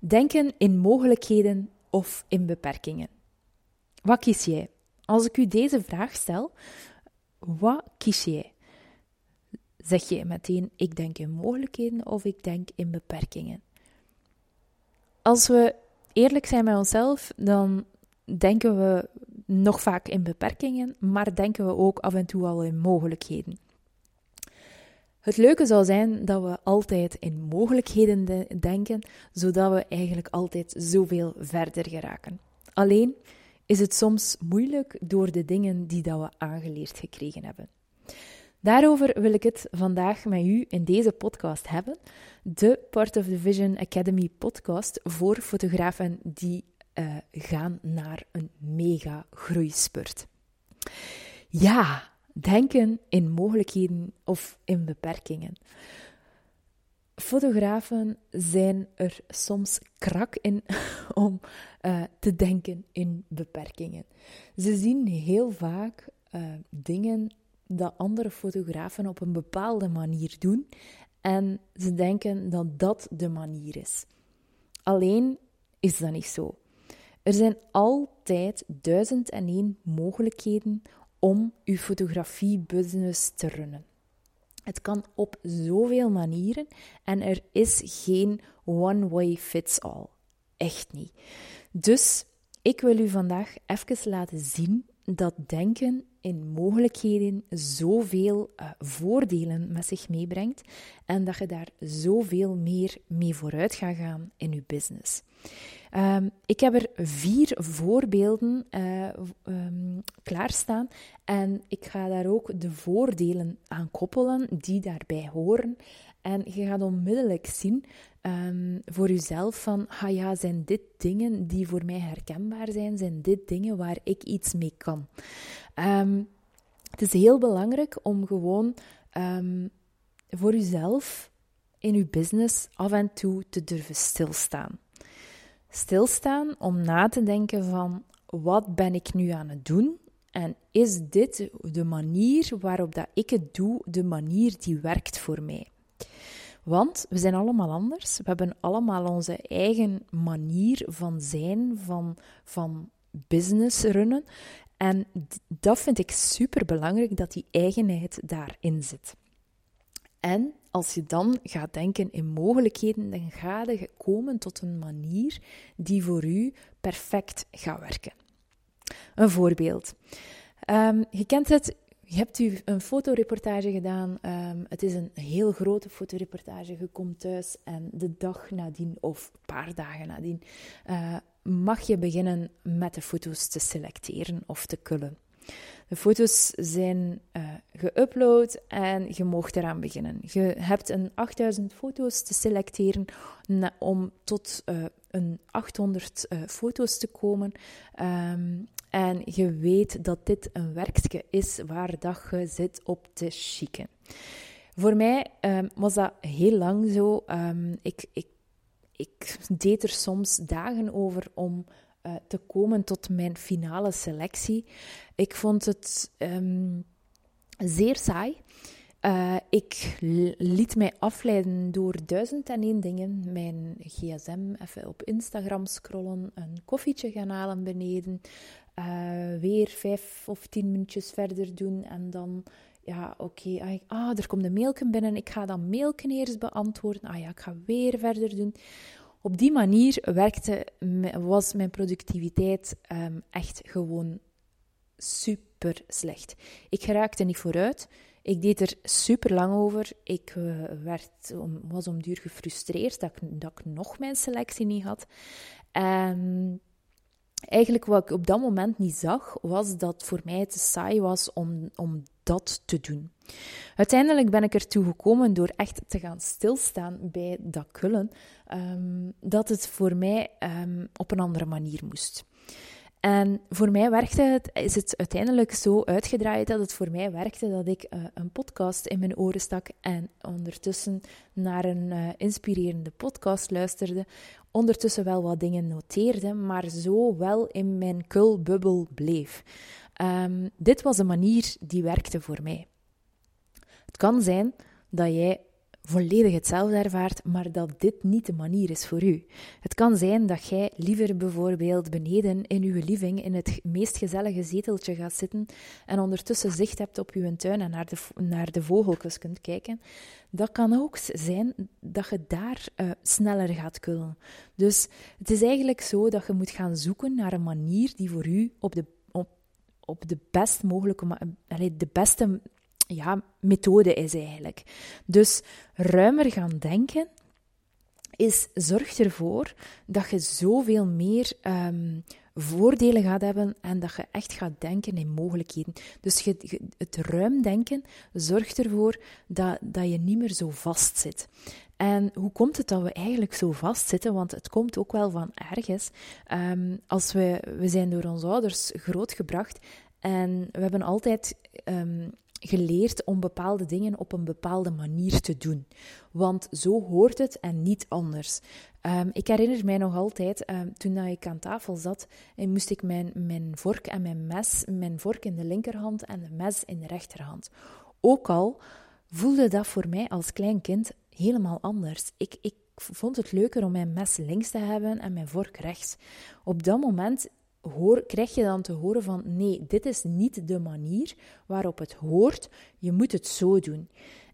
Denken in mogelijkheden of in beperkingen. Wat kies jij? Als ik u deze vraag stel, wat kies jij? Zeg je meteen, ik denk in mogelijkheden of ik denk in beperkingen? Als we eerlijk zijn met onszelf, dan denken we nog vaak in beperkingen, maar denken we ook af en toe al in mogelijkheden. Het leuke zou zijn dat we altijd in mogelijkheden denken, zodat we eigenlijk altijd zoveel verder geraken. Alleen is het soms moeilijk door de dingen die dat we aangeleerd gekregen hebben. Daarover wil ik het vandaag met u in deze podcast hebben. De Part of the Vision Academy podcast voor fotografen die uh, gaan naar een mega groeispurt. Ja, denken in mogelijkheden of in beperkingen. Fotografen zijn er soms krak in om uh, te denken in beperkingen. Ze zien heel vaak uh, dingen dat andere fotografen op een bepaalde manier doen en ze denken dat dat de manier is. Alleen is dat niet zo. Er zijn altijd duizend en één mogelijkheden om uw fotografiebusiness te runnen. Het kan op zoveel manieren en er is geen one way fits all. Echt niet. Dus ik wil u vandaag even laten zien dat denken in mogelijkheden zoveel uh, voordelen met zich meebrengt en dat je daar zoveel meer mee vooruit gaat gaan in je business. Um, ik heb er vier voorbeelden uh, um, klaarstaan en ik ga daar ook de voordelen aan koppelen die daarbij horen. En je gaat onmiddellijk zien um, voor jezelf van, ah ja, zijn dit dingen die voor mij herkenbaar zijn? Zijn dit dingen waar ik iets mee kan? Het is heel belangrijk om gewoon voor jezelf in je business af en toe te durven stilstaan. Stilstaan om na te denken van, wat ben ik nu aan het doen? En is dit de manier waarop dat ik het doe, de manier die werkt voor mij? Want we zijn allemaal anders. We hebben allemaal onze eigen manier van zijn, van, van business runnen. En dat vind ik super belangrijk dat die eigenheid daarin zit. En als je dan gaat denken in mogelijkheden, dan ga je komen tot een manier die voor u perfect gaat werken. Een voorbeeld. Um, je kent het, je hebt u een fotoreportage gedaan. Um, het is een heel grote fotoreportage. Je komt thuis en de dag nadien, of een paar dagen nadien, uh, mag je beginnen met de foto's te selecteren of te kullen. De foto's zijn uh, geüpload en je mocht eraan beginnen. Je hebt een 8000 foto's te selecteren om tot uh, een 800 uh, foto's te komen. Um, en je weet dat dit een werkje is waar dat je zit op te chicken. Voor mij um, was dat heel lang zo. Um, ik, ik, ik deed er soms dagen over om uh, te komen tot mijn finale selectie. Ik vond het um, zeer saai. Uh, ik liet mij afleiden door duizend en één dingen. Mijn gsm even op Instagram scrollen, een koffietje gaan halen beneden, uh, weer vijf of tien minuutjes verder doen en dan, ja, oké, ah, ah, er komt een mailje binnen, ik ga dan mailje eerst beantwoorden, ah ja, ik ga weer verder doen. Op die manier werkte, was mijn productiviteit um, echt gewoon super slecht. Ik geraakte niet vooruit. Ik deed er super lang over. Ik uh, werd, was om duur gefrustreerd dat ik, dat ik nog mijn selectie niet had. En eigenlijk wat ik op dat moment niet zag, was dat voor mij te saai was om, om dat te doen. Uiteindelijk ben ik ertoe gekomen door echt te gaan stilstaan bij dat kullen, um, dat het voor mij um, op een andere manier moest. En voor mij werkte het, is het uiteindelijk zo uitgedraaid dat het voor mij werkte dat ik uh, een podcast in mijn oren stak en ondertussen naar een uh, inspirerende podcast luisterde. Ondertussen wel wat dingen noteerde, maar zo wel in mijn kulbubbel bleef. Um, dit was een manier die werkte voor mij. Het kan zijn dat jij volledig hetzelfde ervaart, maar dat dit niet de manier is voor u. Het kan zijn dat jij liever bijvoorbeeld beneden in uw living in het meest gezellige zeteltje gaat zitten en ondertussen zicht hebt op uw tuin en naar de, naar de vogeltjes kunt kijken. Dat kan ook zijn dat je daar uh, sneller gaat kullen. Dus het is eigenlijk zo dat je moet gaan zoeken naar een manier die voor u op de, op de best mogelijke, de beste ja, methode is eigenlijk. Dus ruimer gaan denken is zorg ervoor dat je zoveel meer um, voordelen gaat hebben en dat je echt gaat denken in mogelijkheden. Dus je, het ruim denken zorgt ervoor dat, dat je niet meer zo vast zit. En hoe komt het dat we eigenlijk zo vastzitten? Want het komt ook wel van ergens. Um, als we, we zijn door onze ouders grootgebracht en we hebben altijd um, geleerd om bepaalde dingen op een bepaalde manier te doen. Want zo hoort het en niet anders. Um, ik herinner mij nog altijd, um, toen ik aan tafel zat, en moest ik mijn, mijn vork en mijn mes, mijn vork in de linkerhand en de mes in de rechterhand. Ook al voelde dat voor mij als klein kind helemaal anders. Ik, ik vond het leuker om mijn mes links te hebben en mijn vork rechts. Op dat moment hoor, krijg je dan te horen van nee, dit is niet de manier waarop het hoort, je moet het zo doen.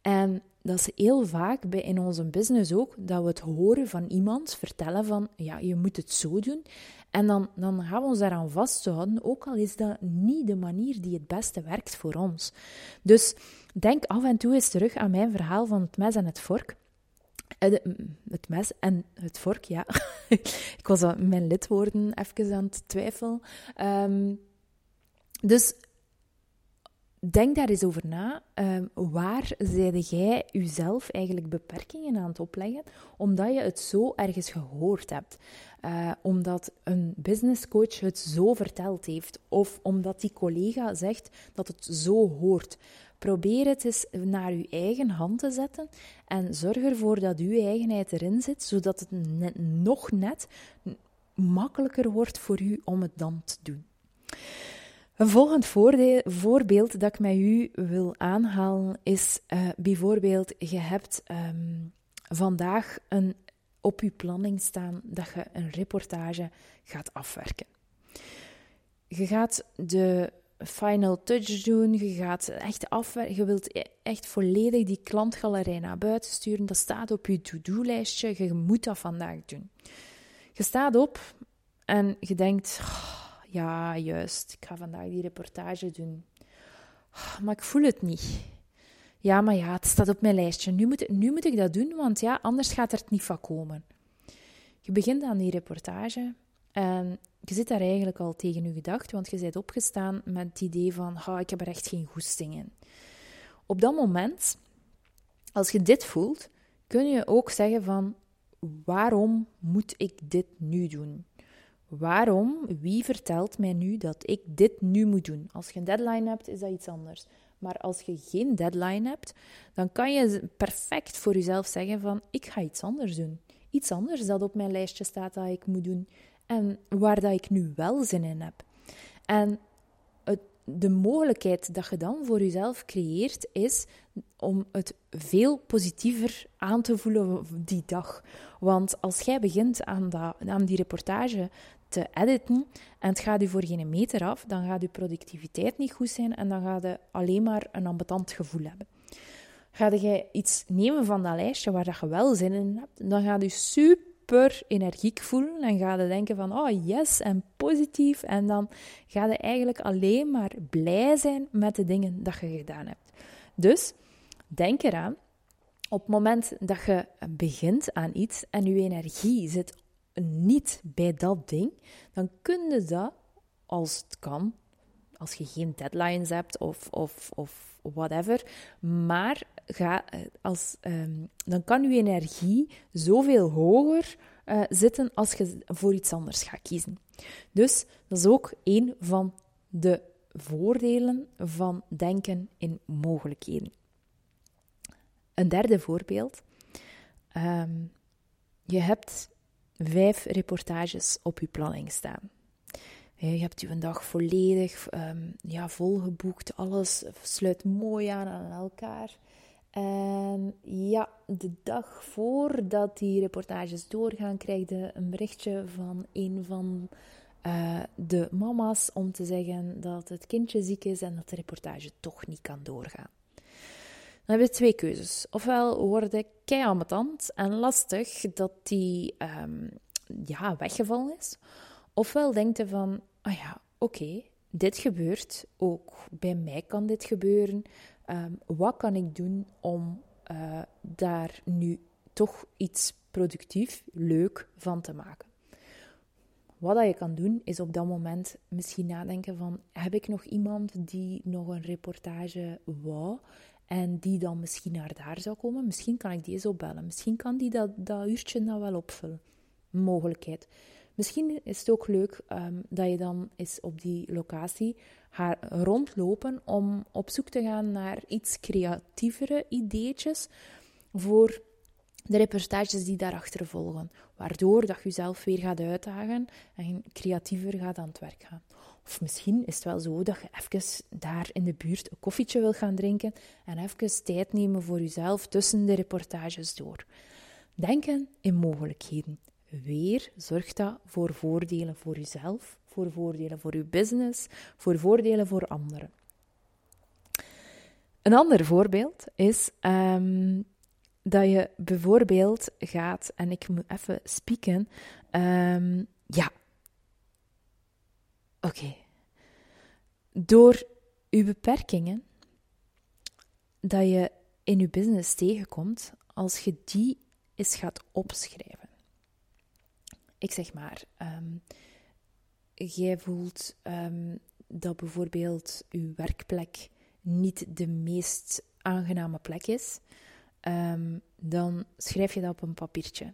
En dat is heel vaak bij in onze business ook, dat we het horen van iemand vertellen van ja, je moet het zo doen. En dan, dan gaan we ons daaraan vasthouden, ook al is dat niet de manier die het beste werkt voor ons. Dus denk af en toe eens terug aan mijn verhaal van het mes en het vork. Eh, het mes en het vork, ja. ik was aan mijn lidwoorden even aan het twijfelen. Um, dus denk daar eens over na. Um, waar zijde jij jezelf eigenlijk beperkingen aan het opleggen, omdat je het zo ergens gehoord hebt? Uh, omdat een businesscoach het zo verteld heeft, of omdat die collega zegt dat het zo hoort. Probeer het eens naar uw eigen hand te zetten en zorg ervoor dat uw eigenheid erin zit, zodat het net, nog net makkelijker wordt voor u om het dan te doen. Een volgend voorbeeld dat ik met u wil aanhalen is uh, bijvoorbeeld, je hebt um, vandaag een, op je planning staan dat je een reportage gaat afwerken. Je gaat de final touch doen. Je gaat echt afwerken. Je wilt e- echt volledig die klantgalerij naar buiten sturen. Dat staat op je to-do-lijstje. Je moet dat vandaag doen. Je staat op en je denkt: ja, juist, ik ga vandaag die reportage doen. Oh, maar ik voel het niet. Ja, maar ja, het staat op mijn lijstje. Nu moet, nu moet ik dat doen, want ja, anders gaat er niet van komen. Je begint aan die reportage en je zit daar eigenlijk al tegen je gedacht, want je bent opgestaan met het idee van, ik heb er echt geen goesting in. Op dat moment, als je dit voelt, kun je ook zeggen van, waarom moet ik dit nu doen? Waarom? Wie vertelt mij nu dat ik dit nu moet doen? Als je een deadline hebt, is dat iets anders. Maar als je geen deadline hebt, dan kan je perfect voor jezelf zeggen van, ik ga iets anders doen. Iets anders dat op mijn lijstje staat dat ik moet doen en waar dat ik nu wel zin in heb. En het, de mogelijkheid dat je dan voor jezelf creëert, is om het veel positiever aan te voelen die dag. Want als jij begint aan, dat, aan die reportage te editen en het gaat u voor geen meter af, dan gaat uw productiviteit niet goed zijn en dan gaat je alleen maar een ambetant gevoel hebben. Ga je iets nemen van dat lijstje waar dat je wel zin in hebt, dan gaat je super energiek voelen en ga je denken van, oh yes, en positief. En dan ga je eigenlijk alleen maar blij zijn met de dingen dat je gedaan hebt. Dus denk eraan, op het moment dat je begint aan iets en je energie zit niet bij dat ding, dan kun je dat, als het kan, als je geen deadlines hebt of, of, of whatever, maar ga, als, um, dan kan je energie zoveel hoger uh, zitten als je voor iets anders gaat kiezen. Dus dat is ook een van de voordelen van denken in mogelijkheden. Een derde voorbeeld. Um, je hebt vijf reportages op je planning staan. Je hebt je dag volledig um, ja, volgeboekt, alles sluit mooi aan aan elkaar. En ja, de dag voordat die reportages doorgaan, krijg je een berichtje van een van uh, de mama's om te zeggen dat het kindje ziek is en dat de reportage toch niet kan doorgaan. Dan heb je twee keuzes. Ofwel worden keiambetant en lastig dat die um, ja, weggevallen is. Ofwel denkt je van, ah ja, oké, dit gebeurt, ook bij mij kan dit gebeuren. Um, wat kan ik doen om uh, daar nu toch iets productief, leuk van te maken? Wat dat je kan doen, is op dat moment misschien nadenken van... Heb ik nog iemand die nog een reportage wou en die dan misschien naar daar zou komen? Misschien kan ik deze opbellen. Misschien kan die dat, dat uurtje nou wel opvullen. Mogelijkheid. Misschien is het ook leuk um, dat je dan eens op die locatie gaat rondlopen om op zoek te gaan naar iets creatievere ideetjes voor de reportages die daarachter volgen. Waardoor dat je jezelf weer gaat uitdagen en creatiever gaat aan het werk gaan. Of misschien is het wel zo dat je even daar in de buurt een koffietje wil gaan drinken en even tijd nemen voor jezelf tussen de reportages door. Denken in mogelijkheden. Weer zorgt dat voor voordelen voor jezelf, voor voordelen voor je business, voor voordelen voor anderen. Een ander voorbeeld is um, dat je bijvoorbeeld gaat, en ik moet even spieken, um, ja, oké, door je beperkingen dat je in je business tegenkomt, als je die eens gaat opschrijven. Ik zeg maar, um, jij voelt um, dat bijvoorbeeld je werkplek niet de meest aangename plek is. Ehm, dan schrijf je dat op een papiertje.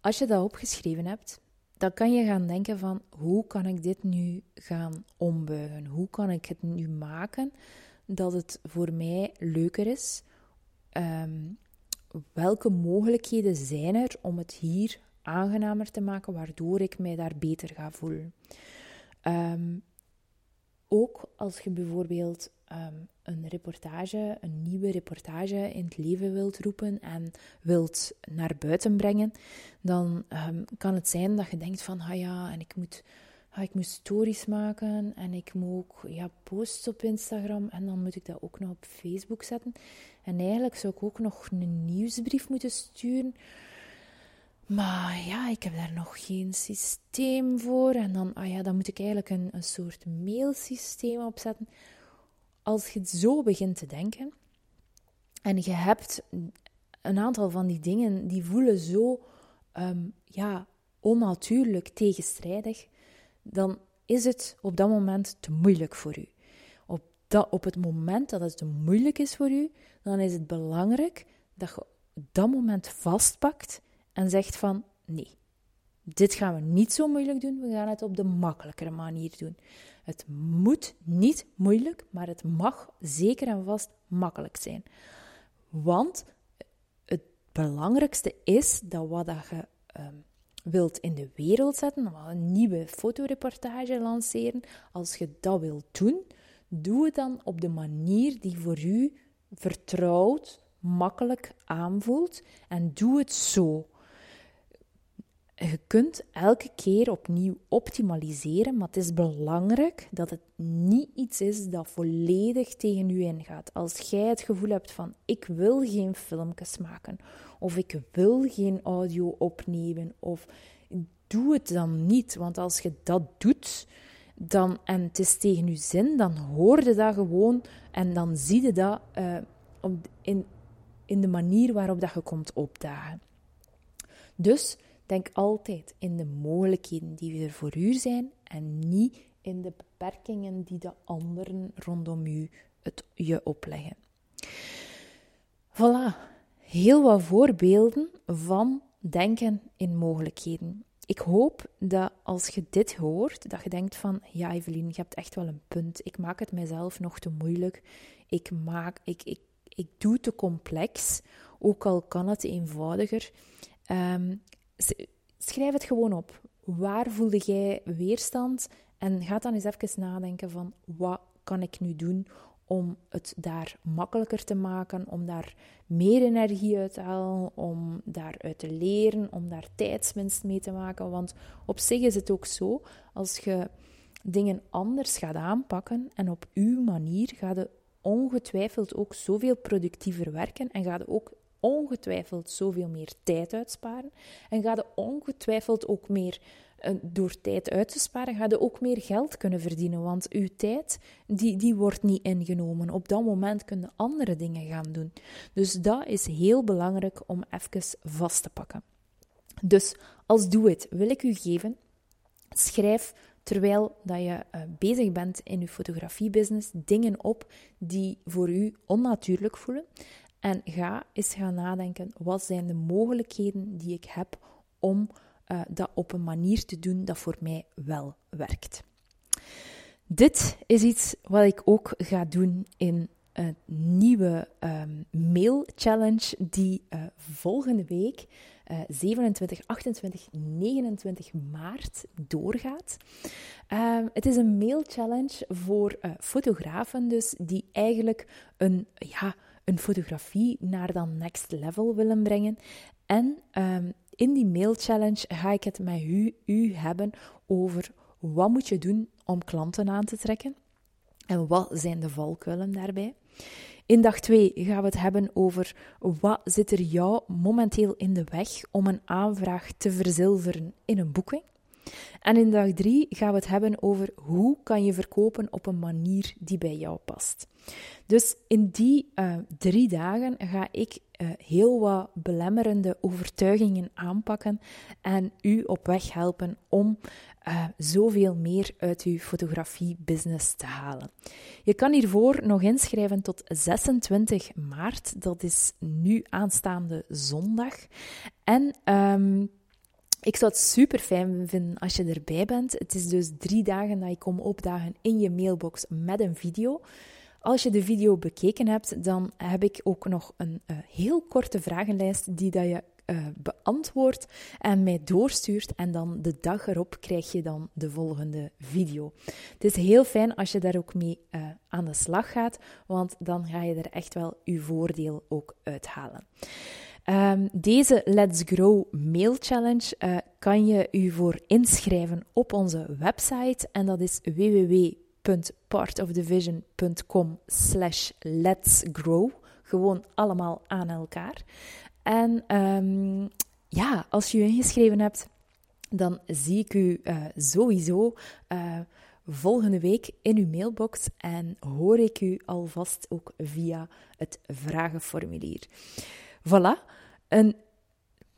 Als je dat opgeschreven hebt, dan kan je gaan denken van hoe kan ik dit nu gaan ombuigen? Hoe kan ik het nu maken dat het voor mij leuker is? Ehm, welke mogelijkheden zijn er om het hier aangenamer te maken, waardoor ik mij daar beter ga voelen? Ehm, ook als je bijvoorbeeld Ehm, een reportage, een nieuwe reportage in het leven wilt roepen en wilt naar buiten brengen, dan um, kan het zijn dat je denkt van, ah ja, en ik moet, ah, ik moet stories maken en ik moet ook ja, posts op Instagram en dan moet ik dat ook nog op Facebook zetten. En eigenlijk zou ik ook nog een nieuwsbrief moeten sturen. Maar ja, ik heb daar nog geen systeem voor. En dan, ah ja, dan moet ik eigenlijk een, een soort mailsysteem opzetten als je zo begint te denken en je hebt een aantal van die dingen die voelen zo ehm, ja, onnatuurlijk tegenstrijdig, dan is het op dat moment te moeilijk voor u. Op, dat, op het moment dat het te moeilijk is voor u, dan is het belangrijk dat je dat moment vastpakt en zegt van nee, dit gaan we niet zo moeilijk doen, we gaan het op de makkelijkere manier doen. Het moet niet moeilijk, maar het mag zeker en vast makkelijk zijn. Want het belangrijkste is dat wat dat je ehm, wilt in de wereld zetten, een nieuwe fotoreportage lanceren, als je dat wilt doen, doe het dan op de manier die voor u vertrouwd, makkelijk aanvoelt en doe het zo je kunt elke keer opnieuw optimaliseren, maar het is belangrijk dat het niet iets is dat volledig tegen u ingaat. Als jij het gevoel hebt van ik wil geen filmpjes maken, of ik wil geen audio opnemen, of doe het dan niet. Want als je dat doet, dan, en het is tegen je zin, dan hoor je dat gewoon en dan zie je dat uh, op, in, in de manier waarop dat je komt opdagen. Dus Denk altijd in de mogelijkheden die er voor u zijn en niet in de beperkingen die de anderen rondom u het je opleggen. Voilà, heel wat voorbeelden van denken in mogelijkheden. Ik hoop dat als je dit hoort, dat je denkt van, ja Evelien, je hebt echt wel een punt. Ik maak het mezelf nog te moeilijk. Ik, maak, ik, ik, ik doe te complex, ook al kan het eenvoudiger. Um, schrijf het gewoon op. Waar voelde jij weerstand? En ga dan eens even nadenken van wat kan ik nu doen om het daar makkelijker te maken, om daar meer energie uit te halen, om daaruit te leren, om daar tijdswinst mee te maken. Want op zich is het ook zo, als je dingen anders gaat aanpakken en op uw manier, gaat je ongetwijfeld ook zoveel productiever werken en gaat je ook ongetwijfeld zoveel meer tijd uitsparen en gaat je ongetwijfeld ook meer door tijd uit te sparen, ga je ook meer geld kunnen verdienen. Want uw tijd, die, die wordt niet ingenomen. Op dat moment kun je andere dingen gaan doen. Dus dat is heel belangrijk om even vast te pakken. Dus als doe it wil ik u geven, schrijf terwijl dat je uh, bezig bent in je fotografiebusiness dingen op die voor u onnatuurlijk voelen. En ga eens gaan nadenken, wat zijn de mogelijkheden die ik heb om uh, dat op een manier te doen dat voor mij wel werkt. Dit is iets wat ik ook ga doen in een nieuwe um, mail challenge die uh, volgende week uh, 27, 28, 29 maart doorgaat. Uh, het is een mail challenge voor uh, fotografen, dus die eigenlijk een, ja, een fotografie naar dat next level willen brengen. En um, in die mail challenge ga ik het met u, u hebben over wat moet je doen om klanten aan te trekken en wat zijn de valkuilen daarbij. In dag 2 gaan we het hebben over wat zit er jou momenteel in de weg om een aanvraag te verzilveren in een boeking. En in dag 3 gaan we het hebben over hoe kan je verkopen op een manier die bij jou past. Dus in die uh, drie dagen ga ik uh, heel wat belemmerende overtuigingen aanpakken en u op weg helpen om uh, zoveel meer uit uw fotografie-business te halen. Je kan hiervoor nog inschrijven tot 26 maart, dat is nu aanstaande zondag. En um, ik zou het super fijn vinden als je erbij bent. Het is dus drie dagen dat ik kom opdagen in je mailbox met een video. Als je de video bekeken hebt, dan heb ik ook nog een uh, heel korte vragenlijst die dat je uh, beantwoordt en mij doorstuurt. En dan de dag erop krijg je dan de volgende video. Het is heel fijn als je daar ook mee uh, aan de slag gaat, want dan ga je er echt wel je voordeel ook uithalen. Um, deze Let's Grow Mail Challenge uh, kan je u voor inschrijven op onze website en dat is www.partofthevision.com slash let's grow. Gewoon allemaal aan elkaar. En um, ja, als je je ingeschreven hebt, dan zie ik u uh, sowieso uh, volgende week in uw mailbox en hoor ik u alvast ook via het vragenformulier. Voilà, een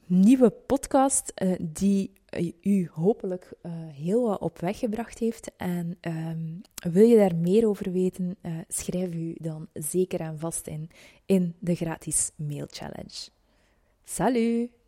nieuwe podcast uh, die u hopelijk uh, heel wat op weg gebracht heeft. En um, wil je daar meer over weten, schrijf u dan zeker en vast in in de gratis mail challenge. Salut!